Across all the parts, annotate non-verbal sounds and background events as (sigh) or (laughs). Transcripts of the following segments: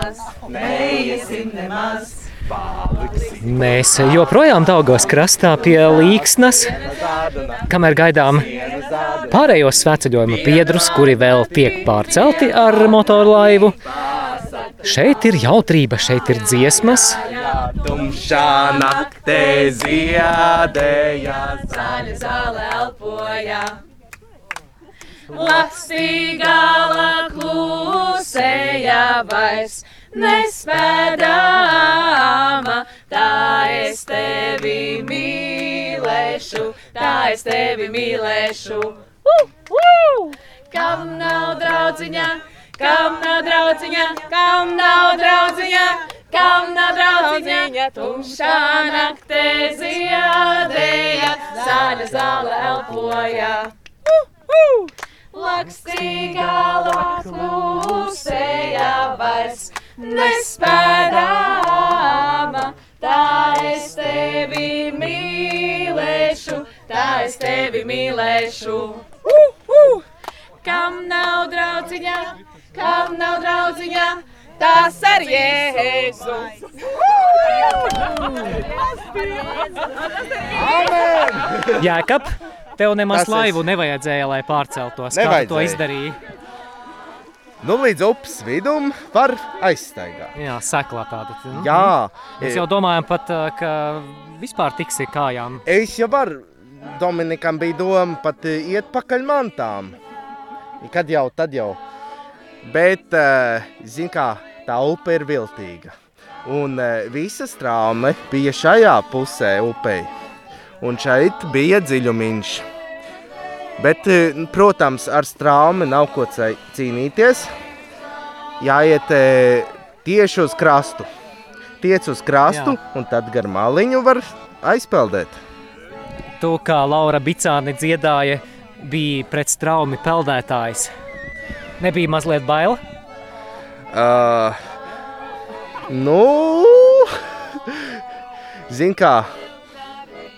nemaz, neiesim nemaz. Mēs joprojām Daugavas krastā pie Līksnas, kamēr gaidām pārējos svētceļojuma biedrus, kuri vēl tiek pārcelti ar motorlaivu. Šeit ir jautrība, šeit ir dziesmas. Tumšā naktē ziedēja, zaļa zāle elpoja. Lastīgāla klusēja vairs nespēdāma, tā es tevi mīlēšu, tā es tevi mīlēšu. Uh, uh! Kam nav draudziņa, kam nav draudziņa, kam nav draudziņa, kam nav draudziņa, tumšā naktē ziedēja, zaļa zāle elpoja. Uh, uh! Lakstīgā klusēja vairs nespēdāma, tā es tevi mīlēšu, tā es tevi mīlēšu. Uh, uh! Kam nav draudziņa, kam nav draudziņa, tas ar Jēzu. Jēkab, tev nemaz laivu nevajadzēja, lai pārceltos. Kā tu to izdarīji? Nu, līdz upes vidum var aizstaigāt. Jā, seklā tāda. Nu, Jā, Mēs jau domājam pat, ā, ka vispār tiksi kājām. es jau varu. Dominikam bija doma pat eh, iet pakaļ mantām. Kad jau, tad jau. Bet, zin kā, tā upe ir viltīga. Un visa strāme bija šajā pusē upei. Un šeit bija dziļumiņš. Bet, eh, protams, ar strāmi nav ko cīnīties. Jāiet eh, tieši uz krastu. Tiec uz krastu, Jā. un tad gar maliņu var aizpeldēt. Tu, kā Laura Bicāni dziedāja, bija pret straumi peldētājs. Nebija mazliet bail. Uh, nu, zin kā,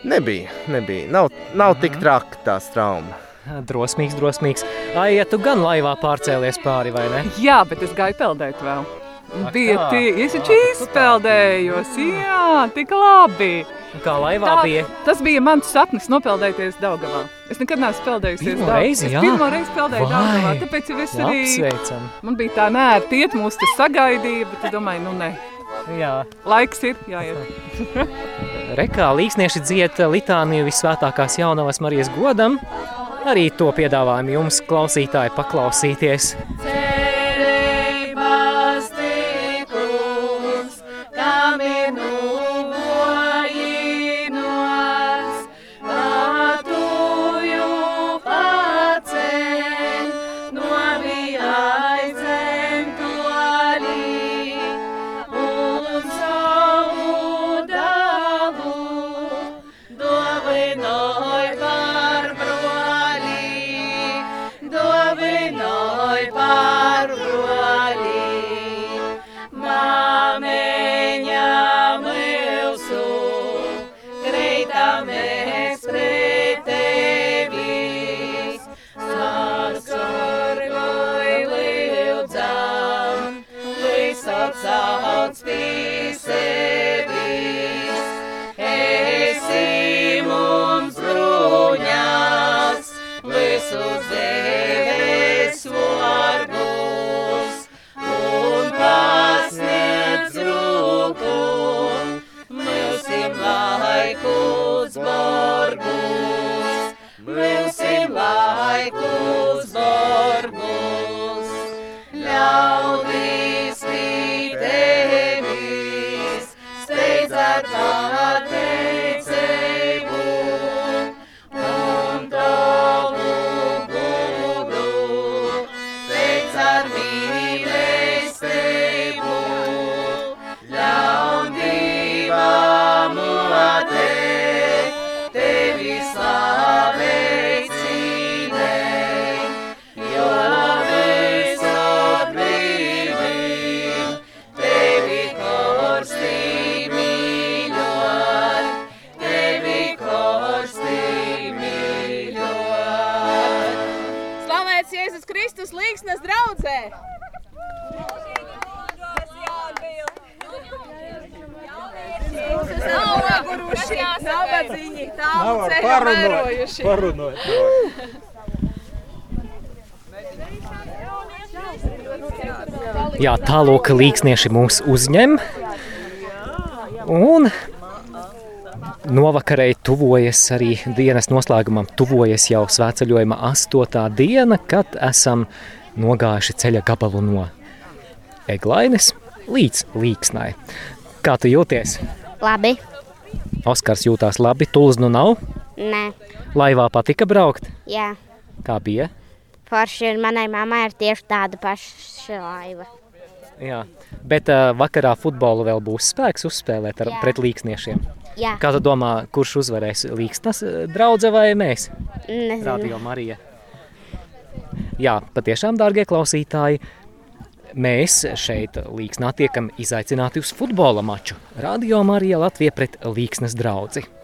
nebija, nebija. Nav, nav tik traki tā trauma. Drosmīgs, drosmīgs. Ai, ja tu gan laivā pārcēlies pāri, vai ne? Jā, bet es gāju peldēt vēl. Ak Bija tie, es taču izpeldējos, jā, tik labi. Kā laivā Tā, bija? tas bija mans sapnis nopeldēties Daugavā. Es nekad neesmu peldējusies Pirmo Daugavā. reizi, Es jā? pirmo reizi peldēju Vai! Daugavā, tāpēc jau es arī... Apsveicam. Man bija tā nērti iet, mūs te sagaidīja, bet es domāju, nu ne. Jā. Laiks ir, jāiet. Rekā līksnieši dzied litāniju visvētākās jaunavas Marijas godam. Arī to piedāvājam jums, klausītāji, paklausīties. so there. Eh? Nabadzīgi, Nav tālu ceļu vērojuši. parunot. (laughs) Jā, tālāk līksnieši mūs uzņem. Un novakarei tuvojas arī dienas noslēgumam, tuvojas jau svētceļojuma astotā diena, kad esam nogājuši ceļa gabalu no Eglaines līdz Līksnai. Kā tu jūties? Labi. Oskars jūtās labi, tūlis nu nav. Nē, Laivā patika braukt. jā. Kā bija? Forši ir manai mammai ir tieši tāda paša laiva. Jā. Bet uh, vakarā futbolu vēl būs spēks uzspēlēt ar, Jā. pret līksniešiem. Jā, Kā tu domā, kurš uzvarēs? Līksnas draudzē vai mēs? nezinu. Radio Marija. Jā, patiešām, dārgie klausītāji, mēs šeit Līksnā tiekam izaicināti uz futbola maču. Radio Marija Latvija pret Līksnas draugu.